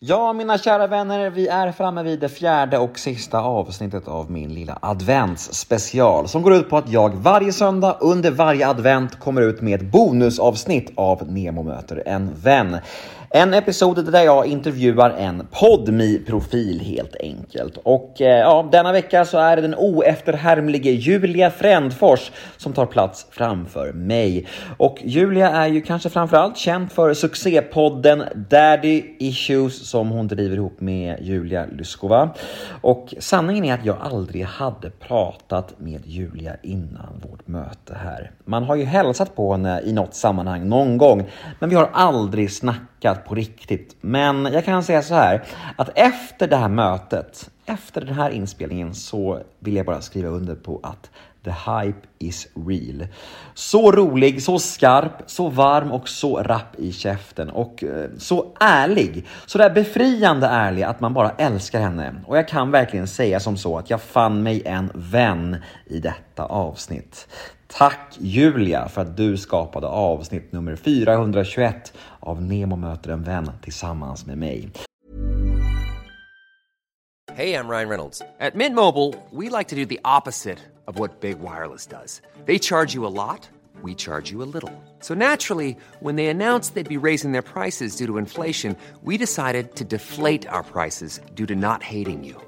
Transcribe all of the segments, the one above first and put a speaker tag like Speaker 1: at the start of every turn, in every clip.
Speaker 1: Ja, mina kära vänner, vi är framme vid det fjärde och sista avsnittet av min lilla adventsspecial som går ut på att jag varje söndag under varje advent kommer ut med ett bonusavsnitt av Nemo möter en vän. En episod där jag intervjuar en podmi profil helt enkelt. Och eh, ja, denna vecka så är det den oefterhärmlige Julia Frändfors som tar plats framför mig. Och Julia är ju kanske framförallt känd för succépodden Daddy Issues som hon driver ihop med Julia Lyskova. Och sanningen är att jag aldrig hade pratat med Julia innan vårt möte här. Man har ju hälsat på henne i något sammanhang någon gång, men vi har aldrig snackat på riktigt. Men jag kan säga så här att efter det här mötet, efter den här inspelningen så vill jag bara skriva under på att the hype is real. Så rolig, så skarp, så varm och så rapp i käften och eh, så ärlig. Så där befriande ärlig att man bara älskar henne. Och jag kan verkligen säga som så att jag fann mig en vän i detta avsnitt. Tack Julia för att du skapade avsnitt nummer 421 av Nemo möter en vän tillsammans med mig.
Speaker 2: Hej, jag Ryan Reynolds. At Mint Mobile, we like to do the opposite of what Big Wireless does. They charge you a lot, we charge you a little. So naturally, when they announced they'd be raising their prices due to inflation, we decided to deflate our prices due to not hating you.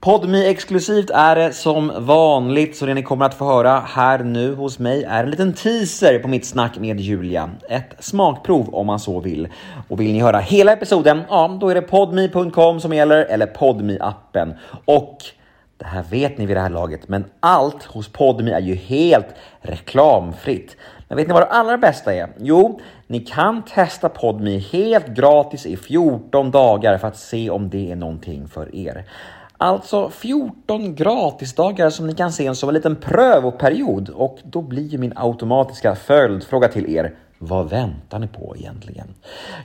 Speaker 1: Podmi exklusivt är det som vanligt, så det ni kommer att få höra här nu hos mig är en liten teaser på mitt snack med Julia. Ett smakprov om man så vill. Och vill ni höra hela episoden, ja då är det podmi.com som gäller, eller podmi appen Och det här vet ni vid det här laget, men allt hos Podmi är ju helt reklamfritt. Men vet ni vad det allra bästa är? Jo, ni kan testa Podmi helt gratis i 14 dagar för att se om det är någonting för er. Alltså 14 gratisdagar som ni kan se som en liten prövoperiod och då blir ju min automatiska följdfråga till er vad väntar ni på egentligen?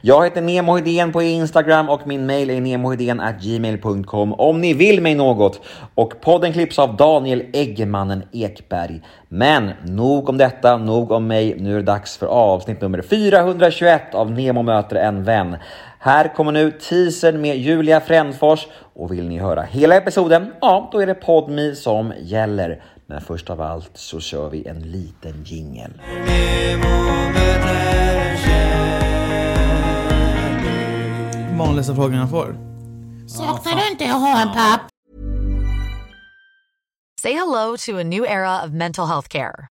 Speaker 1: Jag heter Nemo Hedén på Instagram och min mail är gmail.com om ni vill mig något. Och podden klipps av Daniel Eggemannen Ekberg. Men nog om detta, nog om mig. Nu är det dags för avsnitt nummer 421 av Nemo möter en vän. Här kommer nu teasern med Julia Frändfors och vill ni höra hela episoden, ja då är det Podmi som gäller. Men först av allt så kör vi en liten jingel.
Speaker 3: Vanligaste frågan jag får.
Speaker 4: Saknar du inte att ha en papp?
Speaker 5: Say hello to a new era of mental health care.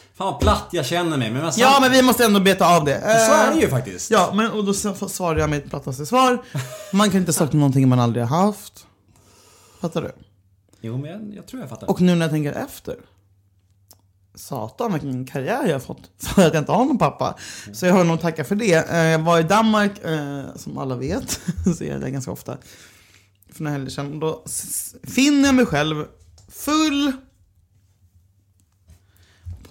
Speaker 6: Fan vad platt jag känner mig. Men
Speaker 3: Ja, men vi måste ändå beta av det.
Speaker 6: Så är det ju
Speaker 3: Eh,
Speaker 6: faktiskt.
Speaker 3: Ja, men och då s- svarar jag mitt plattaste svar. Man kan inte sakna någonting man aldrig har haft. Fattar du?
Speaker 6: Jo, men jag, jag tror jag fattar.
Speaker 3: Och nu när jag tänker efter. Satan vilken karriär jag har fått för att jag inte har någon pappa. Så jag har nog tacka för det. Eh, Jag var i Danmark, eh, som alla vet, så är jag där ganska ofta. För några helger sedan. Då finner jag mig själv full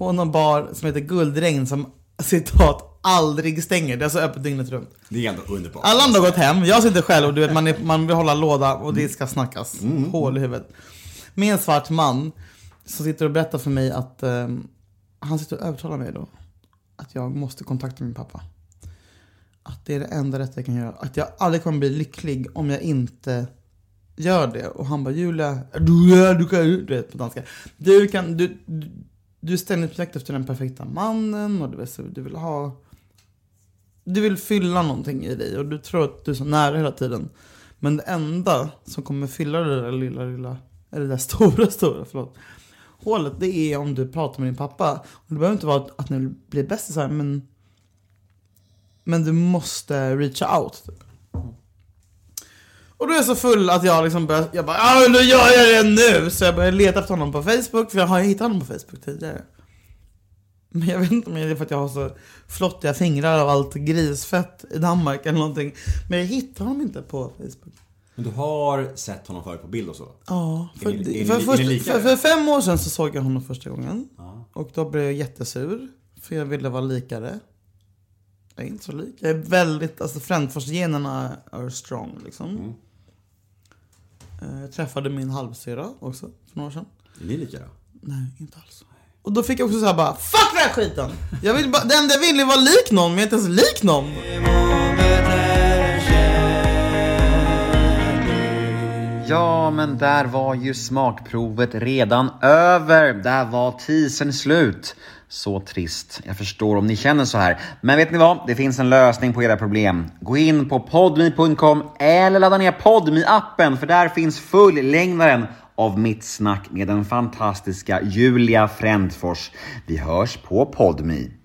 Speaker 3: på någon bar som heter Guldregn som citat aldrig stänger. Det är alltså öppet dygnet runt.
Speaker 6: Det är ändå underbart.
Speaker 3: Alla andra har gått hem, jag sitter själv och du vet, man, är, man vill hålla låda och det ska snackas. Hål i huvudet. Med en svart man som sitter och berättar för mig att ehm, han sitter och övertalar mig då. Att jag måste kontakta min pappa. Att det är det enda rätta jag kan göra. Att jag aldrig kommer bli lycklig om jag inte gör det. Och han bara, Julia, du, du kan ju, du vet på danska. Du kan, du, du, är ständigt på jakt efter den perfekta mannen och du, vet, så du vill ha, du vill fylla någonting i dig och du tror att du är så nära hela tiden. Men det enda som kommer fylla det där lilla, lilla, eller det där stora, stora, förlåt. Hålet, det är om du pratar med din pappa. Och det behöver inte vara att, att ni blir bästisar, men men du måste reach out. Typ. Och då är jag så full att jag liksom börjar, jag bara ja då gör jag det nu! Så jag börjar leta efter honom på Facebook, för jag har ju hittat honom på Facebook tidigare. Men jag vet inte om det är för att jag har så flottiga fingrar och allt grisfett i Danmark eller någonting. Men jag hittar honom inte på Facebook.
Speaker 6: Men du har sett honom förut på bild och så?
Speaker 3: Ja, för,
Speaker 6: ni-
Speaker 3: för, först, för, för fem år sedan så såg jag honom första gången. Och då blev jag jättesur. För jag ville vara likare. Jag är inte så lik. Jag är väldigt, alltså Frändfors-generna är strong liksom.
Speaker 6: Mm.
Speaker 3: Eh, Jag träffade min halvsyra också för några år sedan.
Speaker 6: Är ni lika då?
Speaker 3: Nej, inte alls. Och då fick jag också säga bara Fuck den här skiten! Jag vill bara, det enda jag vill är vara lik någon, men jag är inte ens lik någon.
Speaker 1: Ja, men där var ju smakprovet redan över. Där var teasern slut. Så trist. Jag förstår om ni känner så här. Men vet ni vad? Det finns en lösning på era problem. Gå in på podme.com eller ladda ner podme appen för där finns fullängdaren av mitt snack med den fantastiska Julia Frändfors. Vi hörs på podme.